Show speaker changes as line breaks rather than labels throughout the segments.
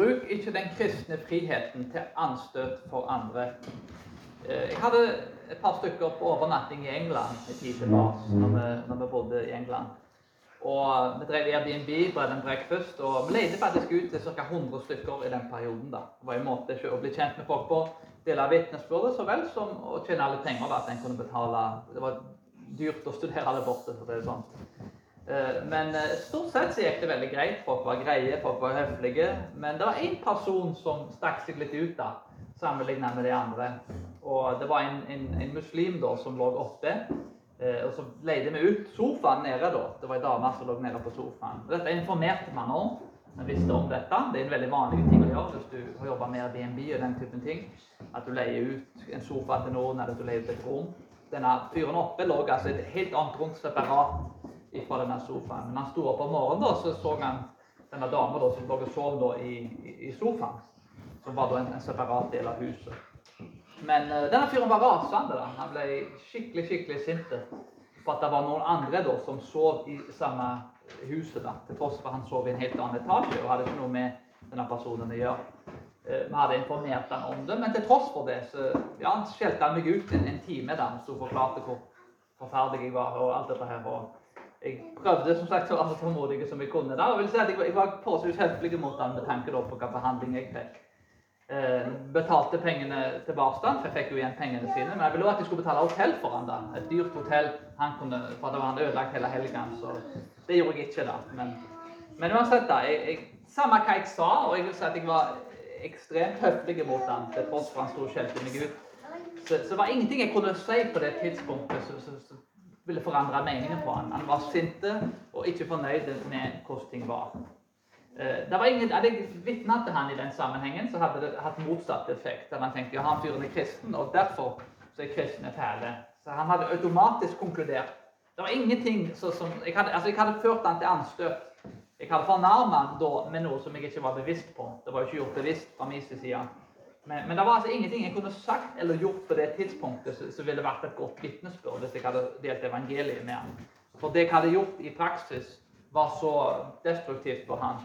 Bruk ikke den kristne friheten til anstøt for andre. Eh, jeg hadde et par stykker på overnatting i England en tid tilbake, når vi, når vi bodde i England. Og vi drev Airbnb, bread and breakfast, og vi leide faktisk ut til ca. 100 stykker i den perioden. da. Det var en måte å bli kjent med folk på, dele vitnesbyrdet så vel som å tjene alle penger. da, At en kunne betale Det var dyrt å studere der borte, for det er sånn. Eh, men eh, stort sett så gikk det veldig greit. Folk var greie, folk var høflige. Men det var én person som stakk seg litt ut, da, sammenlignet med de andre. Og det var en, en, en muslim da som lå oppe Eh, og så leide vi ut sofaen nede. da. Det var ei dame som lå nede på sofaen. Dette informerte man om. Vi visste om dette. Det er en veldig vanlig ting å gjøre hvis du har jobba med BNB og den typen ting. At du leier ut en sofa til noen, eller at du leier ut et rom. Denne fyren oppe lå altså et helt annet rom separat fra denne sofaen. Men han sto opp om morgenen, da, så så han denne dama som lå og sov da, i, i, sofaen. Som var da en, en separat del av huset. Men uh, denne fyren var rasende. da. Han ble skikkelig skikkelig sint for at det var noen andre da, som sov i samme huset. da, Til tross for at han sov i en helt annen etasje og hadde ikke noe med denne personen å gjøre. Uh, vi hadde informert han om det, men til tross for det så ja, skjelte han meg ut en, en time da han sto og forklarte hvor forferdelig jeg var. og alt dette her. og jeg prøvde som sagt å være så tålmodig som jeg kunne. da, og vil si at Jeg, jeg var forholdsvis høflig mot ham med tanke på hvilken behandling jeg fikk. Eh, betalte pengene tilbake, for jeg fikk jo igjen pengene sine. Men jeg ville også at de skulle betale hotell for han da. Et dyrt hotell han kunne, for da var han ødelagt hele helgen. Så det gjorde jeg ikke, da. Men, men uansett, da. Jeg, jeg, samme hva jeg sa, og jeg vil si at jeg var ekstremt høflig mot han, til tross for han sto og skjelte meg ut. Så, så det var ingenting jeg kunne si på det tidspunktet som ville forandre meningen på han. Han var sinte og ikke fornøyd med hvordan ting var. Eh, det var ingen, Hadde jeg vitna til han i den sammenhengen, så hadde det hatt motsatt effekt. Der Han tenkte ja, han fyren er kristen, og derfor så er kristne fæle. Så han hadde automatisk konkludert. Det var ingenting så, som jeg hadde, altså jeg hadde ført han til anstøt. Jeg hadde fornærmet han med noe som jeg ikke var bevisst på. Det var jo ikke gjort bevisst fra min side. Men, men, det var altså ingenting jeg kunne sagt eller gjort på det tidspunktet som ville vært et godt vitnesbyrd hvis jeg hadde delt evangeliet med han. For det jeg hadde gjort i praksis, var så destruktivt for han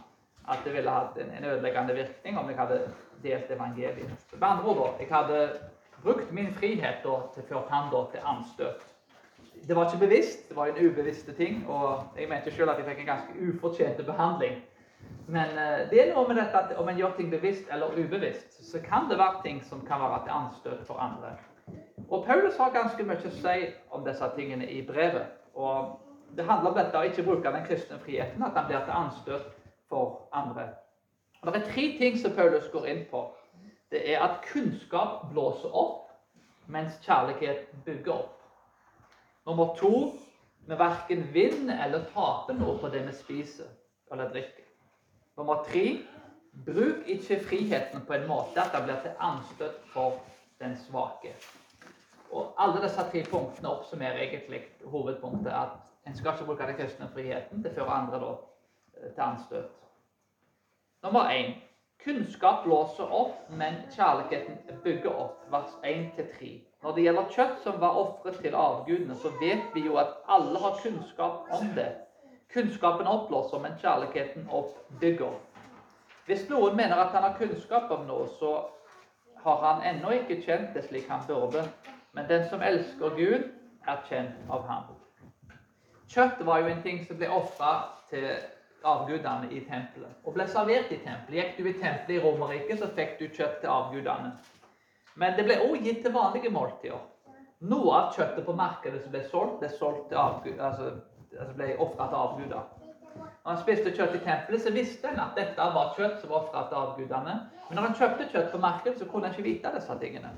at det ville hatt en, en ødeleggende virkning om jeg hadde delt evangeliet. Med andre ord, jeg hadde brukt min frihet da, til ført han til anstøt. Det var ikke bevisst, det var en ubevisste ting. Og jeg mente selv at jeg fikk en ganske ufortjent behandling. Men uh, det er noe med dette at om en gjør ting bevisst eller ubevisst, så kan det være ting som kan være til anstøt for andre. Og Paulus har ganske mye å si om disse tingene i brevet. Og det handler om dette å ikke bruke den kristne friheten, at han blir til anstøt for andre. Og Det er tre ting som Paulus går inn på. Det er at kunnskap blåser opp, mens kjærlighet bygger opp. Nummer to vi verken vinner eller taper noe på det vi spiser eller drikker. Nummer tre bruk ikke friheten på en måte at det blir til anstøt for den svake. Og Alle disse tre punktene oppsummerer egentlig hovedpunktet at en skal ikke bruke den kristne friheten. Det fører andre da til anstøt. Nummer én kunnskap blåser opp, men kjærligheten bygger opp. Vers 1-3. Når det gjelder kjøtt som var ofret til avgudene, så vet vi jo at alle har kunnskap om det. Kunnskapen oppblåser, men kjærligheten oppbygger. Hvis noen mener at han har kunnskap om noe, så har han ennå ikke kjent det slik han burde. Men den som elsker Gud, er kjent av ham. Kjøtt var jo en ting som ble ofra til avgudene i tempelet. Og ble servert i tempelet. Gikk du i tempelet i Romerriket, så fikk du kjøtt til avgudene. Men det ble også gitt til vanlige måltider. Noe av kjøttet på markedet som ble solgt, ble solgt til avgud, altså, altså ble ofra til avguder. Når han spiste kjøtt i tempelet, så visste han at dette var kjøtt som var ofra til avgudene. Men når han kjøpte kjøtt på markedet, så kunne han ikke vite disse tingene.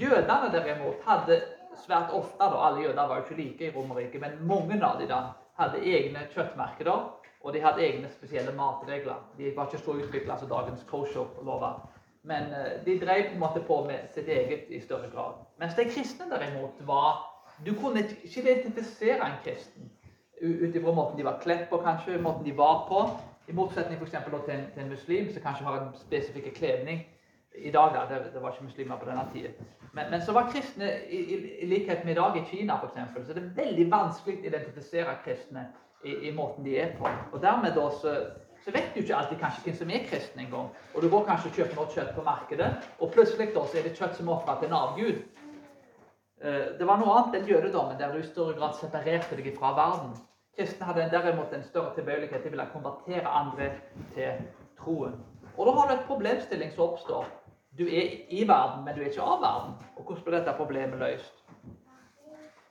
Jødene derimot hadde svært ofte, da, alle jøder var jo ikke like i Romerriket, men mange av dem da, hadde egne kjøttmarkeder og de hadde egne spesielle matregler. De var ikke så utvikla som dagens kosher-lover. Men uh, de drev på en måte på med sitt eget i større grad. Mens de kristne derimot var Du kunne ikke identifisere en kristen ut ifra måten de var kledd på, kanskje, måten de var på. I motsetning for eksempel, til, en, til en muslim som kanskje har en spesifikk kledning. I dag da, det, det, var ikke muslimer på denne tiden. Men, men, så var kristne, i, i, i likhet med i dag i Kina f.eks., så det er veldig vanskelig å identifisere kristne i, i, måten de er på. Og dermed da så, så vet du ikke alltid kanskje hvem som er kristen engang. Og du går kanskje og kjøper noe kjøtt på markedet, og plutselig da så er det kjøtt som er ofra til en avgud. Eh, det var noe annet enn jødedommen, der du i større grad separerte deg fra verden. Kristne hadde derimot en større tilbøyelighet til å konvertere andre til troen. Og da har du et problemstilling som oppstår. Du er i verden, men du er ikke av verden. Og hvordan blir dette problemet løst?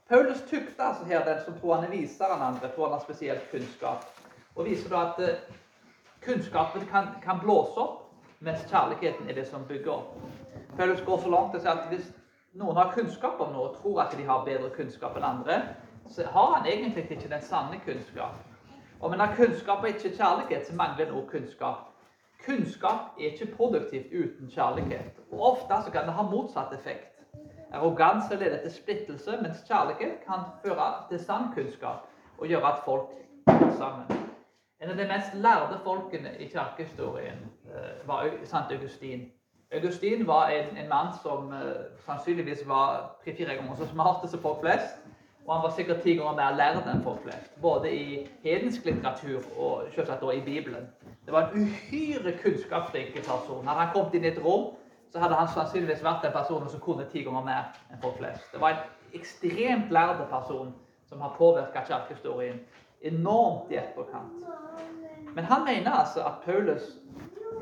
Paulus tukter altså her den som tror han er visere enn andre, tror han har spesielt kunnskap. Og viser da at eh, kunnskapen kan, kan, blåse opp, mens kjærligheten er det som bygger opp. Paulus går så langt til å si at hvis noen har kunnskap om noe og tror at de har bedre kunnskap enn andre, så har han egentlig ikke den sanne kunnskap. Om en har kunnskap og ikke kjærlighet, så mangler en også kunnskap. Kunnskap er ikke produktivt uten kjærlighet. Og Ofte så kan det ha motsatt effekt. Arroganse leder til splittelse, mens kjærlighet kan føre til sann kunnskap og gjøre at folk er sammen. En av de mest lærde folkene i kirkehistorien uh, var Sant Augustin. Augustin var en, en mann som uh, sannsynligvis var tre-fire ganger så smart som folk flest. Og han var sikkert ti ganger mer lærd enn folk flest. Både i hedensk litteratur og selvsagt også i Bibelen. Det var en uhyre kunnskapsrik person. Hadde han kommet inn i et rom, så hadde han sannsynligvis vært den personen som kunne ti ganger mer enn folk flest. Det var en ekstremt lærd person som har påvirka kirkehistorien enormt i etterkant. Men han mener altså at Paulus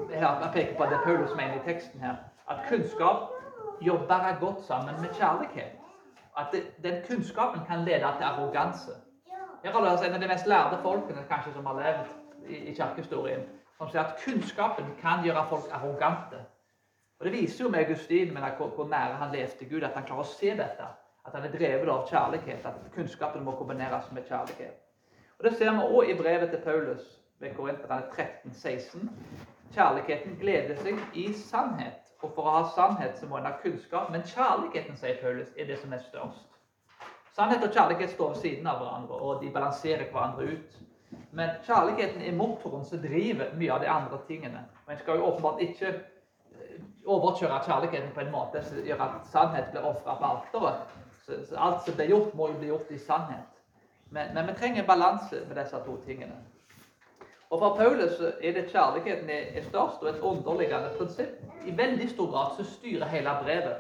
jeg peker på det Paulus mener i teksten her, at kunnskap jobber godt sammen med kjærlighet at det, den kunnskapen kan lede til arroganse. Her er altså en av de mest lærde folkene kanskje som har levd i, i kirkehistorien, som sier at kunnskapen kan gjøre folk arrogante. Og Det viser jo med Augustin men hvor, hvor nære han levde Gud, at han klarer å se dette. At han er drevet av kjærlighet, at kunnskapen må kombineres med kjærlighet. Og Det ser vi òg i brevet til Paulus ved Korinterne 13, 16. Kjærligheten gleder seg i sannhet. Og for å ha sannhet så må en ha kunnskap. Men kjærligheten, sier Paulus, er det som er størst. Sannhet og kjærlighet står ved siden av hverandre, og de balanserer hverandre ut. Men kjærligheten er motoren som driver mye av de andre tingene. Og En skal jo åpenbart ikke eh, overkjøre kjærligheten på en måte som gjør at sannhet blir ofra på alteret. Så, alt som blir gjort, må jo bli gjort i sannhet. Men, men vi trenger balanse med disse to tingene. Og For Paulus er det kjærligheten er størst, og et underliggende prinsipp. I veldig stor grad så styrer hele brevet.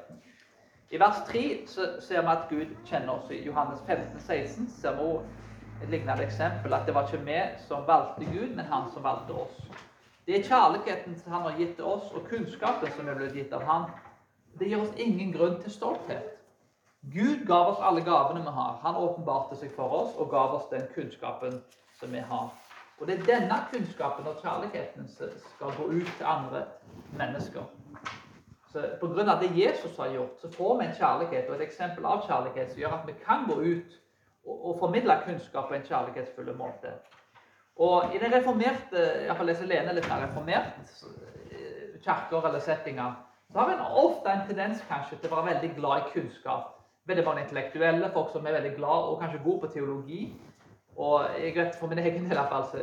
I vers 3 så ser vi at Gud kjenner oss. I Johannes 15, 16 ser vi et lignende eksempel. At det var ikke vi som valgte Gud, men han som valgte oss. Det er kjærligheten som han har gitt til oss, og kunnskapen som er blitt gitt av han. Det gir oss ingen grunn til stolthet. Gud gav oss alle gavene vi har. Han åpenbarte seg for oss og gav oss den kunnskapen som vi har. Og det er denne kunnskapen og kjærligheten som skal gå ut til andre mennesker. Så på grunn av det Jesus har gjort, så får vi en kjærlighet og et eksempel av kjærlighet som gjør at vi kan gå ut og, og formidle kunnskap på en kjærlighetsfull måte. Og i den reformerte, iallfall leser Lene litt mer reformert, eh, kirker eller settinger, så har en ofte en tendens kanskje til å være veldig glad i kunnskap. Veldig mange intellektuelle, folk som er veldig glad og kanskje gode på teologi. Og jeg vet for min egen del altså,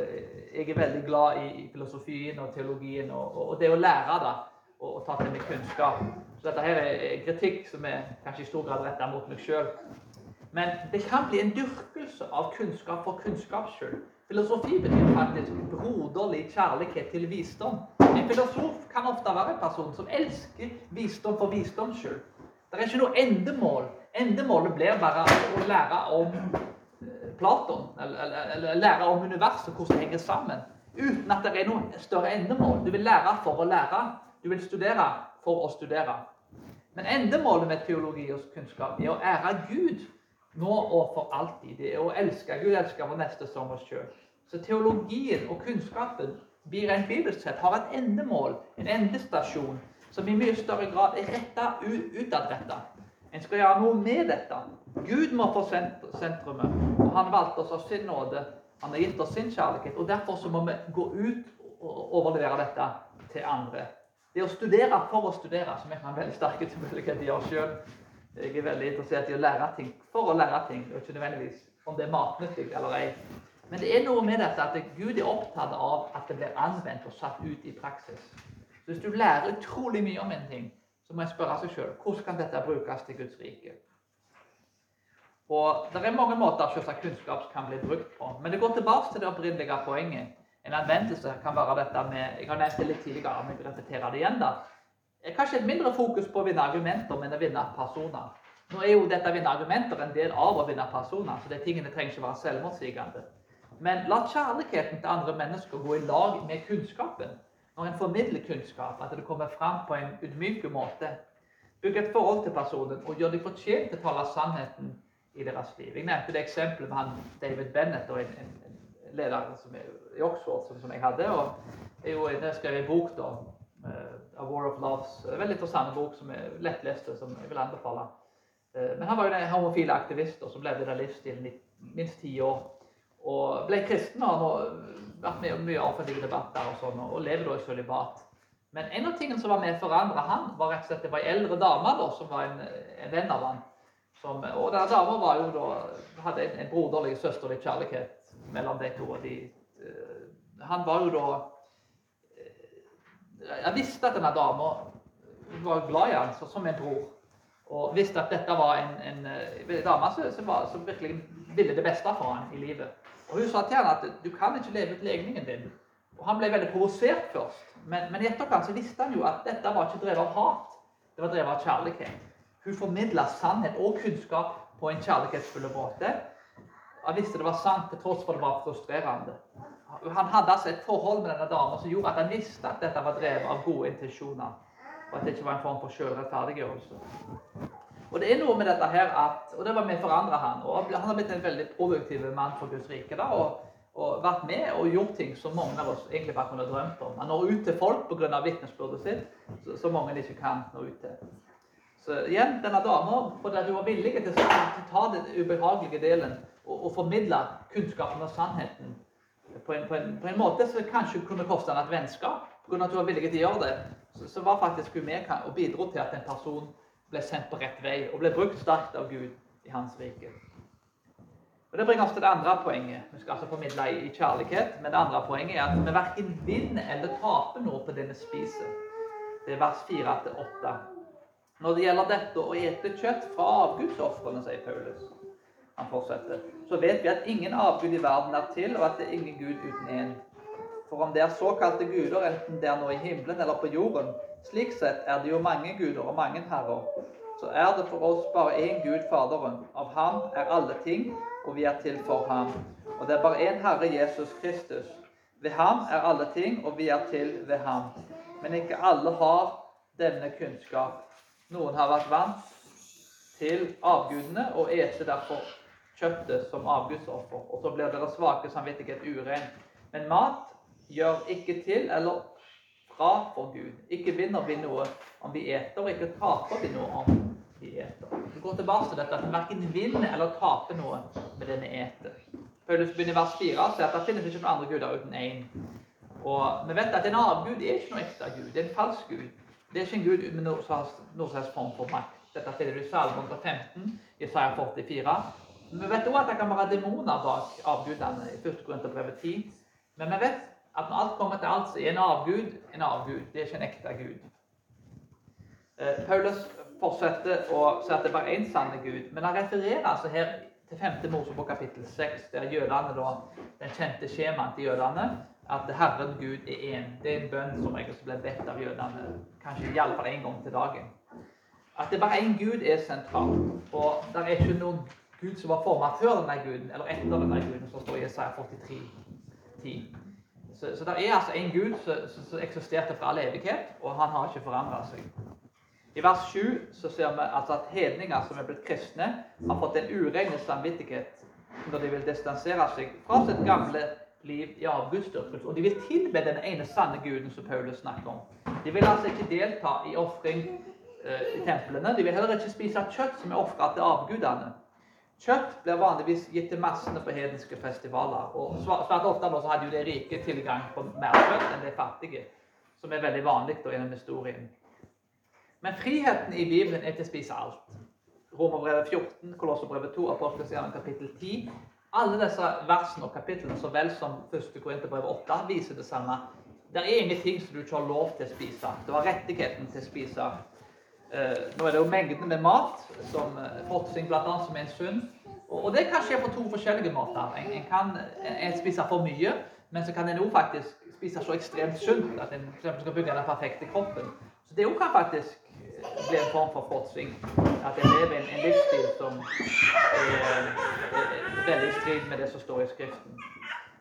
jeg er veldig glad i filosofien og teologien og, og det å lære da, og, og ta til meg kunnskap. Så dette her er kritikk som er kanskje i stor grad retta mot meg sjøl. Men det kan bli en dyrkelse av kunnskap for kunnskaps skyld. Filosofi betyr faktisk broderlig kjærlighet til visdom. En filosof kan ofte være en person som elsker visdom for visdoms skyld. Det er ikke noe endemål. Endemålet blir bare å lære om Platon, eller, eller lære om universet, hvordan det henger sammen. Uten at det er noe større endemål. Du vil lære for å lære. Du vil studere for å studere. Men endemålet med teologi og kunnskap er å ære Gud nå og for alltid. Det er å elske Gud, elske vår neste som oss sjøl. Så teologien og kunnskapen blir en bibelsk sett har et endemål, en endestasjon, som i mye større grad er retta utadretta. En skal gjøre noe med dette. Gud må få sentrumet. Og han valgte oss av sin nåde. Han har gitt oss sin kjærlighet. Og derfor så må vi gå ut og overlevere dette til andre. Det å studere for å studere, som jeg har en veldig sterk mulighet til å gjøre sjøl. Jeg er veldig interessert i å lære ting for å lære ting, og ikke nødvendigvis om det er matnyttig eller ei. Men det er noe med dette at Gud er opptatt av at det blir anvendt og satt ut i praksis. Så hvis du lærer utrolig mye om en ting, så må jeg spørre seg sjøl hvordan kan dette brukes til Guds rike. Og Det er mange måter selvsagt kunnskap kan bli brukt på. Men det går tilbake til det opprinnelige poenget. En anvendelse kan være dette med Jeg har nevnt det litt tidligere, men jeg repeterer det igjen. da. Kanskje et mindre fokus på å vinne argumenter, men å vinne personer. Nå er jo dette å vinne argumenter en del av å vinne personer, så de tingene trenger ikke være selvmotsigende. Men la kjærligheten til andre mennesker gå i lag med kunnskapen. Når en formidler kunnskap, at det kommer fram på en ydmyk måte. Bygg et forhold til personen og gjør deg fortjent til å tale sannheten i deres liv. Jeg nevnte det eksempelet med han David Bennett og en, en, en leder som er, i Oxford som, som, jeg hadde. og Jeg, jo, jeg skrev en bok da, uh, A War of Loves. En veldig interessant bok som er lettlest, som jeg vil anbefale. Uh, men han var jo en homofile aktivist som levde den livsstilen i minst ti år. Og ble kristen og har vært med i mye offentlige debatter og sånn, og lever da i sølibat. Men en av tingene som var med å forandre han, var rett og slett det var ei eldre dame da, som var en, en venn av han. Som, og denne dama var jo da, hadde en, en broderlig, søsterlig kjærlighet mellom de to. og De, uh, han var jo da uh, Jeg visste at denne dama var glad i han som en bror. Og visste at dette var en, en, en eh, dame som, som, var, som virkelig ville det beste for han i livet. Og Hun sa til han at du kan ikke leve ut legningen din. Og Han ble veldig provosert først, men, men i etterkant så visste han jo at dette var ikke drevet av hat, det var drevet av kjærlighet. Hun formidla sannhet og kunnskap på en kjærlighetsfull måte. Han visste det var sant til tross for det var frustrerende. Han hadde altså et forhold med denne dama som gjorde at han visste at dette var drevet av gode intensjoner, og at det ikke var en form for sjølrettferdiggjørelse. Og det er noe med dette her at, og det var med å forandre han, og Han har blitt en veldig produktiv mann for Guds rike. da, og, og vært med og gjort ting som mange av oss egentlig bare kunne drømt om. Han når ut til folk pga. vitnesbyrdet sitt, som mange ikke kan nå ut til. Så igjen, denne dama, fordi hun var villig til å ta den ubehagelige delen og, og formidle kunnskapen og sannheten på en, på, en, på en, måte som kanskje kunne koste henne et vennskap, pga. at hun var villig til å gjøre det, så, så var faktisk hun med og bidro til at en person ble sendt på rett vei og ble brukt sterkt av Gud i hans rike. Og Det bringer oss til det andre poenget. Vi skal altså formidle i, kjærlighet. Men det andre poenget er at vi verken vinner eller taper noe på det vi spiser. Det er vers 4-8. Når det gjelder dette å ete kjøtt fra avgudsofrene, sier Paulus, han fortsetter, så vet vi at ingen avgud i verden er til, og at det er ingen Gud uten én. For om det er såkalte guder, enten det er nå i himmelen eller på jorden, slik sett er det jo mange guder og mange herrer. Så er det for oss bare én Gud, Faderen. Av ham er alle ting, og vi er til for ham. Og det er bare én Herre, Jesus Kristus. Ved ham er alle ting, og vi er til ved ham. Men ikke alle har denne kunnskap. Noen har vært vant til avgudene og eter derfor kjøttet som avgudsoffer. Og så blir deres svake samvittighet uren. Men mat gjør ikke til eller fra for Gud. Ikke vinner vi noe om vi eter, og ikke taper vi noe om vi eter. Vi går tilbake til dette at vi verken vinner eller taper noe med det vi eter. Paulus begynner i vers 4 og sier at det finnes ikke noen andre guder uten én. Og vi vet at en avgud er ikke noe ekte gud. Det er en falsk gud. Det er ikke en gud med noe helst form for makt. Dette finner du i Salme 115, Isaiah 44. Men vi vet også at det kan være demoner bak avgudene i 1. Korinterbrevet 10. Men vi vet at når alt kommer til alt, så er en avgud en avgud. Det er ikke en ekte gud. Eh, Paulus fortsetter å si at det bare er én sanne Gud, men han refererer altså her til 5. Mosebok kapittel 6, der jødene da, den kjente skjemaen til jødene, at Herren Gud er én. Det er en bønn som jeg også ble bedt av jødene, kanskje iallfall én gang til dagen. At det bare én Gud, er sentralt. Og det er ikke noen Gud som var formet før denne guden, eller etter denne guden, som står i Isaiah 43, 10. Så, så det er altså en Gud som, eksisterte fra all evighet, og han har ikke forandra seg. I vers 7 så ser vi altså at hedninger som er blitt kristne, har fått en uregnet samvittighet når de vil distansere seg fra sitt gamle liv i avgudsdyrkelse. Og de vil tilbe den ene sanne guden som Paulus snakker om. De vil altså ikke delta i ofring eh, i templene. De vil heller ikke spise kjøtt som er ofra til avgudene. Kjøtt blir vanligvis gitt til massene på hedenske festivaler. og Svært ofte nå så hadde jo de rike tilgang på mer kjøtt enn de fattige, som er veldig vanlig da gjennom historien. Men friheten i Bibelen er til å spise alt. Romerbrevet 14, Kolosserbrevet 2, Apostelens kapittel 10. Alle disse versene og kapitlene, så vel som 1. Korinterbrev 8, viser det samme. Det er ingenting som du ikke har lov til å spise. Du har rettigheten til å spise Eh, nå er det jo mengden med mat, som fråtsing eh, bl.a., som er en sunn. Og, det kan skje på to forskjellige måter. En, en kan en spise for mye, Men så kan en òg faktisk spise så ekstremt sunt at en skal bygge den perfekte kroppen. Så det òg kan faktisk bli en form for fråtsing. At en lever en, en livsstil som er, er veldig i strid med det som står i Skriften.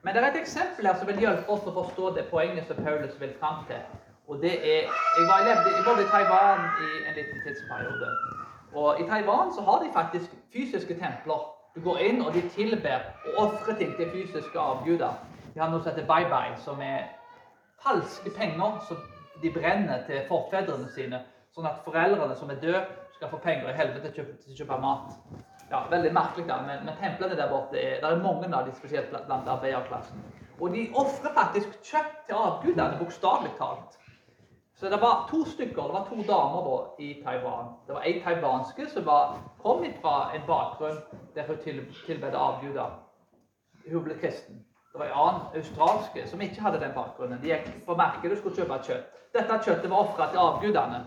Men det er et eksempel her som vil hjelpe oss å forstå det poenget som Paulus vil fram til. Og det er Jeg var levde, jeg bodde i Taiwan i en liten tidsperiode. Og i Taiwan så har de faktisk fysiske templer. Du går inn, og de tilber og ofrer ting til fysiske avguder. De har noe som heter bye-bye, som er falske penger som de brenner til forfedrene sine, sånn at foreldrene som er døde, skal få penger i helvete til å kjøpe mat. Ja, Veldig merkelig, da, men, men templene der borte er, det er mange av de spesielt blant arbeiderklassen. Og de ofrer faktisk kjøtt til avgudene, bokstavelig talt. Så det var to stykker, det var to damer da, i Taiwan. Det var ei taiwanske som var, kom fra en bakgrunn der hun til, tilbedde avguder. Hun ble kristen. Det var en annen australske som ikke hadde den bakgrunnen. De gikk på markedet og skulle kjøpe kjøtt. Dette kjøttet var ofra til avgudene.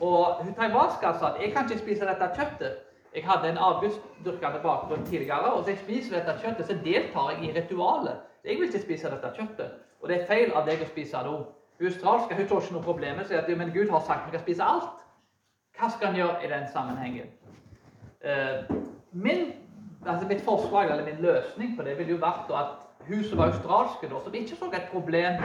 Og hun taiwanske sa at jeg kan ikke spise dette kjøttet. Jeg hadde en avgudsdyrkende bakgrunn tidligere, og hvis jeg spiser dette kjøttet, så deltar jeg i ritualet. Jeg vil ikke spise dette kjøttet. Og det er feil av deg å spise det òg. Hun australske hun tror ikke noe problem sier at men Gud har sagt vi kan spise alt. Hva skal han gjøre i den sammenhengen? Uh, min, altså mitt forslag, eller min løsning på det ville jo vært at hun som var australske, da, som ikke så et problem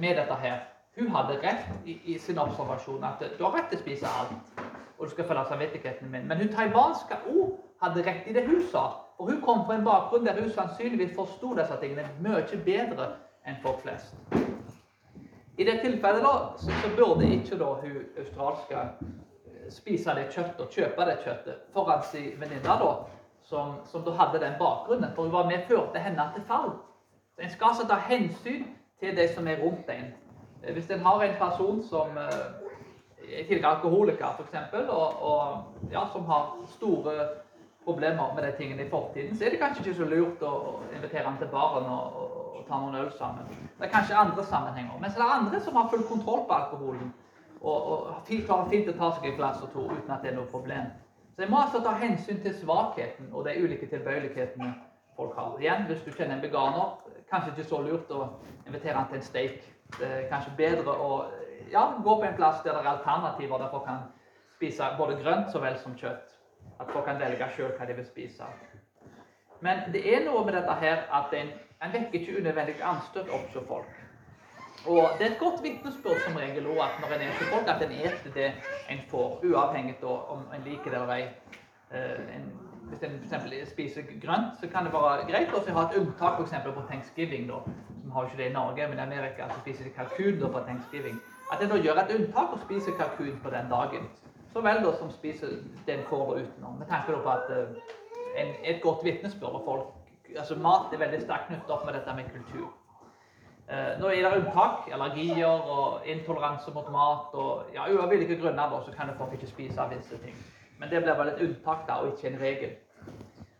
med dette her, hun hadde rett i, i sin observasjon at du har rett til å spise alt. Og du skal følge samvittigheten min. Men hun taiwanske òg hadde rett i det hun sa. For hun kom fra en bakgrunn der hun sannsynligvis forsto disse tingene mye bedre enn folk flest. I det tilfellet da, så, så burde ikke da hun australske eh, spise det kjøttet og kjøpe det kjøttet foran sin venninne, som, som da hadde den bakgrunnen. For hun var med førte henne til fall. Så En skal altså ta hensyn til de som er rundt en. Eh, hvis en har en person som eh, er tidligere alkoholiker, f.eks., og, og ja, som har store problemer med de tingene i fortiden, så er det kanskje ikke så lurt å, invitere han til baren og, og, og, ta noen øl sammen. Det er kanskje andre sammenhenger. Mens det er andre som har full kontroll på alkoholen, og, og klarer fint å ta seg et glass og to uten at det er noe problem. Så jeg må altså ta hensyn til svakheten og de ulike tilbøyelighetene folk har. Igjen, hvis du kjenner en veganer, kanskje ikke så lurt å invitere han til en steak. Er kanskje bedre å ja, gå på en plass der det er alternativer, der folk kan spise både grønt så vel som kjøtt. At folk kan velge sjøl hva de vil spise. Men det er noe med dette her at en, en vekker ikke unødvendig anstøt opp hos folk. Og Det er et godt vitnesbyrd som regel også, at når en er hos folk, at en spiser det en får, uavhengig av om en liker det eller ei. Eh, en hvis en f.eks. spiser grønt, så kan det være greit å ha et unntak f.eks. på thanksgiving. da, som har ikke det i Norge, men i Amerika så spiser de kalkun da på thanksgiving. At en da gjør et unntak og spiser kalkun på den dagen. Så vel da som spiser den får utenom. Med tanke på at uh, en, et godt vitnesbyrd folk altså Mat er veldig sterkt knyttet opp med dette med kultur. Uh, nå er det unntak. Allergier og intoleranse mot mat. og ja, uavhengige grunner da, så kan folk ikke spise visse ting. Men det blir vel et unntak da, og ikke en regel.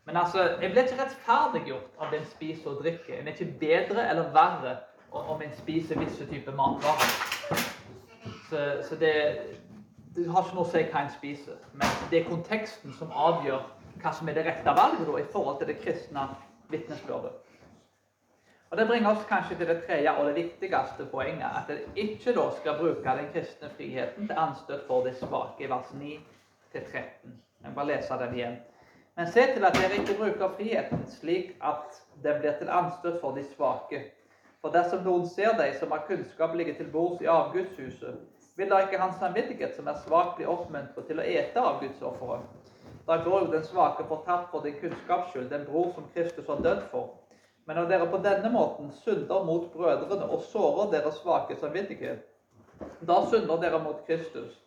Men altså, jeg blir ikke rettferdiggjort av den spiser og drikker. En er ikke bedre eller verre om en spiser visse typer matvarer. Så, så det, det, har ikke noe å si hva en spiser. Men det er konteksten som avgjør hva som er det rette valget da, i forhold til det kristne vitnesbyrdet. Og Det bringer oss kanskje til det tredje og det viktigste poenget. At en ikke da skal bruke den kristne friheten til anstøt for de svake i vers 9 13. Jeg bare leser den igjen. Men se til at dere ikke bruker friheten slik at den blir til anstøt for de svake. For dersom noen ser deg som har kunnskap ligge til bords i avgudshuset, vil da ikke hans samvittighet som er svak, bli oppmuntret til å ete avgudsofferet? Da går jo den svake fortapt for din kunnskaps skyld, den bror som Kristus har dødd for. Men når dere på denne måten synder mot brødrene og sårer deres svake samvittighet, da synder dere mot Kristus.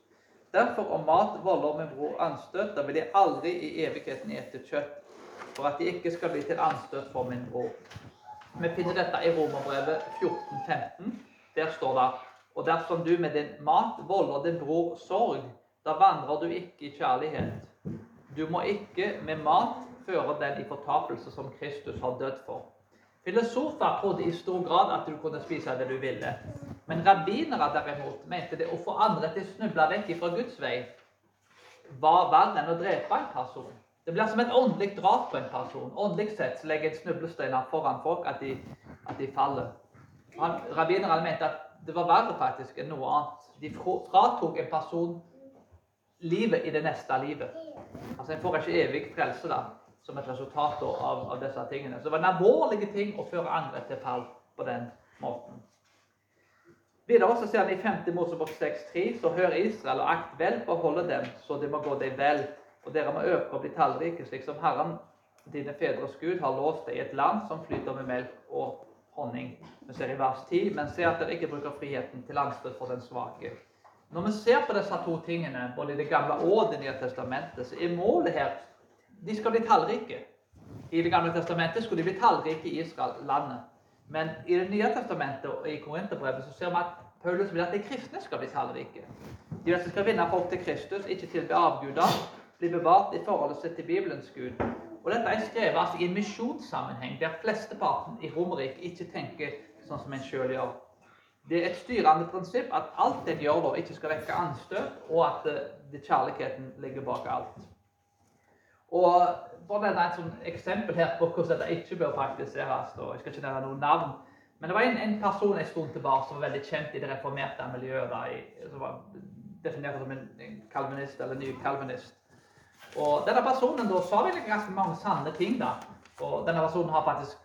Derfor, om mat volder min bror anstøt, da vil jeg aldri i evigheten ete kjøtt, for at de ikke skal bli til anstøt for min bror. Vi finner dette i Romerbrevet 14-15. Der står det Og dersom du med din mat volder din bror sorg, da vandrer du ikke i kjærlighet. Du må ikke med mat føre den i fortapelse som Kristus har dødd for. Filosofer trodde i stor grad at du kunne spise det du ville. Men rabbinere derimot mente det å få andre til å snuble vekk fra Guds vei var verre enn å drepe en person. Det blir som et åndelig drap på en person. Åndelig sett så legger en snublesteiner foran folk at de, at de faller. Rabbinerne mente at det var verre faktisk enn noe annet. De fratok en person livet i det neste livet. Altså En får ikke evig frelse da, som et resultat av, av, disse tingene. Så det var en alvorlig ting å føre andre til fall på den måten. Videre så sier han i 5. Mosebok 6,3 så hør Israel og akt vel på å holde dem, så det må gå deg vel. Og dere må øke og bli tallrike, slik som Herren, dine fedres Gud, har lovt deg, i et land som flyter med melk og honning. Vi ser i vers 10, men se at dere ikke bruker friheten til anstøt for den svake. Når vi ser på disse to tingene, både i Det gamle og Det nye testamentet, så er målet her de skal bli tallrike. I Det gamle testamentet skulle de bli tallrike i Israel, landet. Men i Det nye testamentet og i Korinterbrevet så ser vi at Paulus vil at de kristne skal bli tallrike. De som skal vinne folk til Kristus, ikke tilbe avguder, bli bevart i forholdet sitt til Bibelens Gud. Og Dette er skrevet altså i en misjonssammenheng, der flesteparten i Romerike ikke tenker sånn som en sjøl gjør. Det er et styrende prinsipp at alt en gjør, da, ikke skal vekke anstøt, og at det, det kjærligheten ligger bak alt. Og bare et sånt eksempel her på hvordan dette ikke bør praktiseres. og Jeg skal ikke nevne noen navn. Men det var en, en person en stund tilbake som var veldig kjent i det reformerte miljøet. Da, som var definert som en, en kalvinist eller ny kalvinist. Og denne personen da sa vel ganske mange sanne ting. da. Og denne personen har faktisk,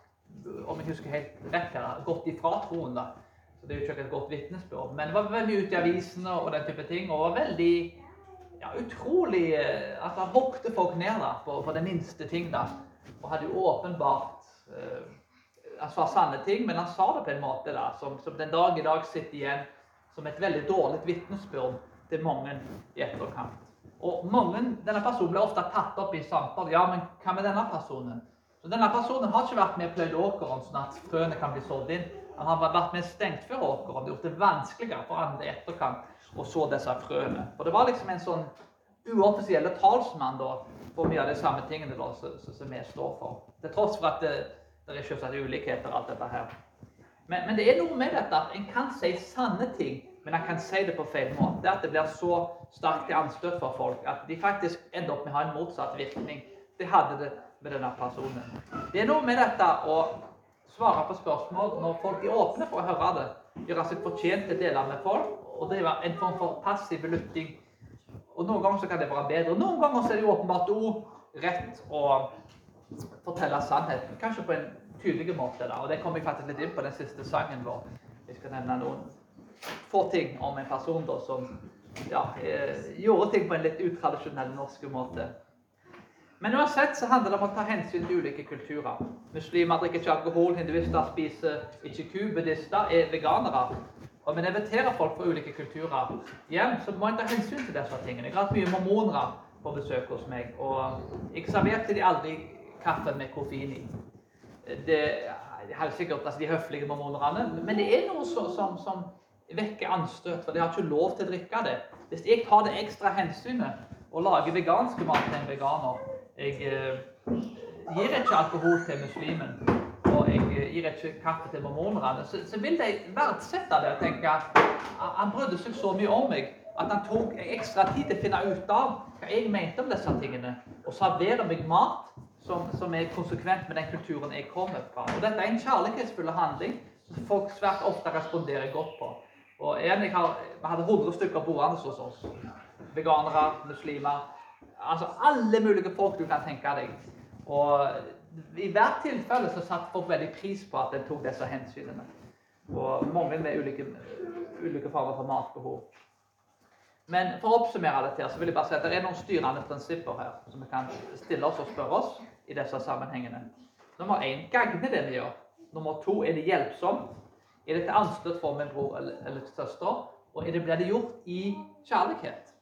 om jeg husker helt rett her, gått ifra troen. da. Så det er jo ikke et godt vitnesbyrd. Men var veldig ute i avisene og den type ting. Og var veldig ja, utrolig eh, at han hogde folk ned da, på, på, det minste ting. da, Og hadde jo åpenbart uh, Han sa sanne ting, men han sa det på en måte da, som, som den dag i dag sitter igjen som et veldig dårlig vitnesbyrd til mange i etterkant. Og mange, Denne personen blir ofte tatt opp i samtaler. Ja, men hva med denne personen? Så Denne personen har ikke vært med og pløyd åkeren sånn at frøene kan bli sådd inn. Han har vært med stengt før åkeren, gjort det vanskeligere for andre i etterkant og så disse frøene. For det var liksom en sånn uoffisielle talsmann da, for mye av de samme tingene da, som vi står for. Til tross for at det, det er selvsagt ulikheter og alt dette her. Men, men, det er noe med dette at en kan si sanne ting, men en kan si det på feil måte. At det blir så sterkt til anstøt for folk at de faktisk ender opp med å ha en motsatt virkning. Det hadde det med denne personen. Det er noe med dette å svare på spørsmål når folk er åpne for å høre det. Gjøre seg fortjent til å dele med folk og drive en form for passiv lytting. Og Noen ganger så kan det være bedre. Noen ganger så er det jo åpenbart òg rett å fortelle sannheten. Kanskje på en tydelig måte. da, og Det kommer jeg faktisk litt inn på den siste sangen vår. Jeg skal nevne noen få ting om en person da, som ja, eh, gjorde ting på en litt utradisjonell norsk måte. Men uansett så handler det om å ta hensyn til ulike kulturer. Muslimer drikker ikke alkohol, hinduister spiser ikke ku, buddhister er veganere. Og vi inviterer folk fra ulike kulturer hjem, så må en ta hensyn til disse tingene. Jeg har hatt mye mormonere på besøk hos meg, og jeg serverte de aldri kaffe med koffein i. Det er sikkert altså, de høflige mormonerne, men det er noe som, som, som vekker anstøt, for de har ikke lov til å drikke det. Hvis jeg tar det ekstra hensynet og lager veganske mat til en veganer Jeg eh, gir ikke alkohol til muslimen jeg gir ikke kaffe til mormonerne, så, så, vil de verdsette det og tenke at han brydde seg så mye om meg at han tok ekstra tid til å finne ut av hva jeg mente om disse tingene, og serverer meg mat som, som, er konsekvent med den kulturen jeg kommer fra. Og Dette er en kjærlighetsfull handling som folk svært ofte responderer godt på. Og en, har, Vi hadde 100 stykker boende hos oss. Veganere, muslimer. Altså alle mulige folk du kan tenke deg. Og i hvert tilfelle så satte folk veldig pris på at en tok disse hensynene. Og mange med ulike, ulike former for matbehov. Men for å oppsummere dette her, så vil jeg bare si at det er noen styrende prinsipper her som vi kan stille oss og spørre oss i disse sammenhengene. Nummer én gagner det vi gjør. Nummer to er det hjelpsomt. Er det til anstøt for min bror eller, eller søster? Og er det, blir det gjort i kjærlighet?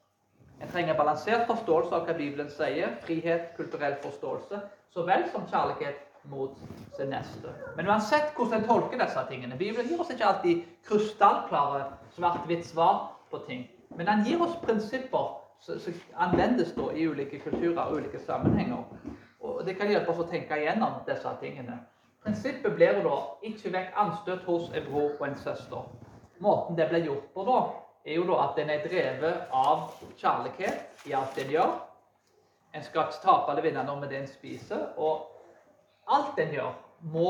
En trenger balansert forståelse av hva Bibelen sier, frihet, kulturell forståelse, så vel som kjærlighet mot sin neste. Men uansett hvordan en tolker disse tingene Bibelen gir oss ikke alltid krystallklare svart-hvitt svar på ting. Men den gir oss prinsipper som anvendes da i ulike kulturer og ulike sammenhenger. Og Det kan hjelpe oss å tenke igjennom disse tingene. Prinsippet blir da ikke vekk anstøt hos en bror og en søster. Måten det blir gjort på da, er jo da at en er drevet av kjærlighet i alt en gjør. En skal tape eller vinne noe med det en spiser. Og alt en gjør, må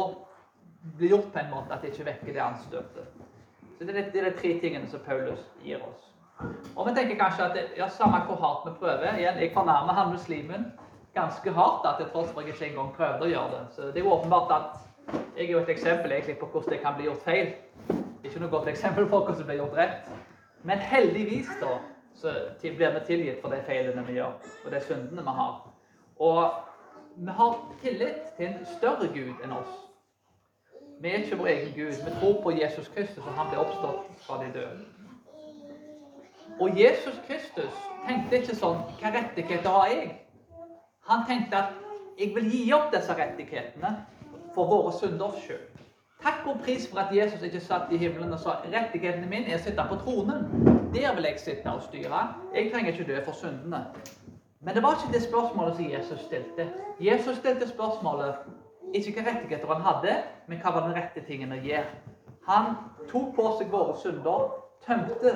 bli gjort på en måte at det ikke vekker det anstøtet. Så Det de, det er de tre tingene som Paulus gir oss. Og vi tenker kanskje at det, ja, samme hvor hardt vi prøver igjen, Jeg fornærmer han muslimen ganske hardt at jeg tross for jeg ikke engang prøvde å gjøre det. Så det er jo åpenbart at jeg er jo et eksempel egentlig på hvordan det kan bli gjort feil. Ikke noe godt eksempel på hvordan det blir gjort rett. Men heldigvis da, så blir vi tilgitt for de feilene vi gjør, og de syndene vi har. Og vi har tillit til en større Gud enn oss. Vi er ikke vår egen Gud. Vi tror på Jesus Kristus, og han ble oppstått fra de døde. Og Jesus Kristus tenkte ikke sånn Hva rettigheter har jeg? Han tenkte at jeg vil gi opp disse rettighetene for våre synders skyld. Takk og pris for at Jesus ikke satt i himmelen og sa rettighetene mine er å sitte på tronen. Der vil jeg sitte og styre. Jeg trenger ikke dø for syndene. Men det var ikke det spørsmålet som Jesus stilte. Jesus stilte spørsmålet ikke hvilke rettigheter han hadde, men hva var den rette tingen å gjøre. Han tok på seg våre synder, tømte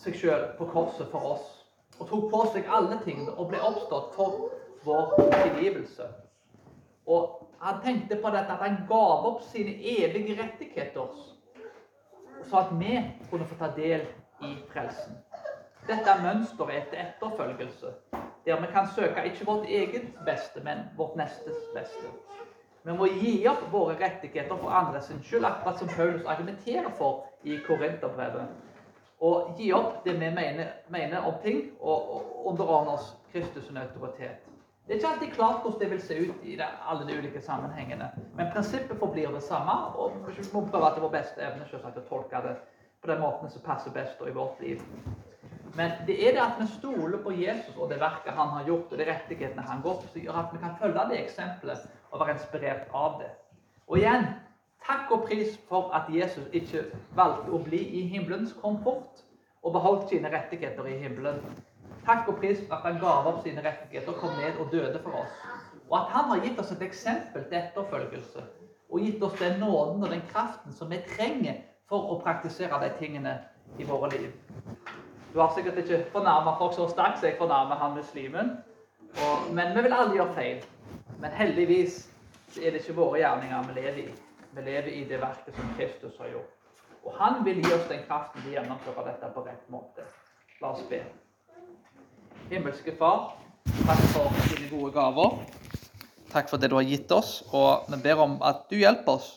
seg sjøl på korset for oss og tok på seg alle tingene og ble oppstått for vår tilgivelse. Og han tenkte på dette at han gav opp sine evige rettigheter, så at vi kunne få ta del i frelsen. Dette er mønsteret etter etterfølgelse der vi kan søke ikke vårt eget beste, men vårt nestes beste. Vi må gi opp våre rettigheter for andres skyld, akkurat som Paulus argumenterer for i Korinterbrevet. Og gi opp det vi mener, mener om ting, og, og underordne oss Kristus' autoritet. Det er ikke alltid klart hvordan det vil se ut i alle de ulike sammenhengene. Men prinsippet forblir det samme, og vi må prøve til vår beste evne selvsagt, å tolke det på den måten som passer best i vårt liv. Men det er det at vi stoler på Jesus og det verket han har gjort, og de rettighetene han går på, som gjør at vi kan følge det eksempelet og være inspirert av det. Og igjen, takk og pris for at Jesus ikke valgte å bli i himmelens komfort og beholdt sine rettigheter i himmelen. Takk og pris for at han gav opp sine rettigheter og kom ned og døde for oss. Og at han har gitt oss et eksempel til etterfølgelse. Og gitt oss den nåden og den kraften som vi trenger for å praktisere de tingene i våre liv. Du har sikkert ikke fornærma folk så sterkt som jeg fornærmer han muslimen. Og, men vi vil alle gjøre feil. Men heldigvis er det ikke våre gjerninger vi lever i. Vi lever i det verket som Kristus har gjort. Og han vil gi oss den kraften til å gjennomføre dette på rett måte. La oss be. Himmelske Far, takk for dine gode gaver. Takk for det du har gitt oss. Og vi ber om at du hjelper oss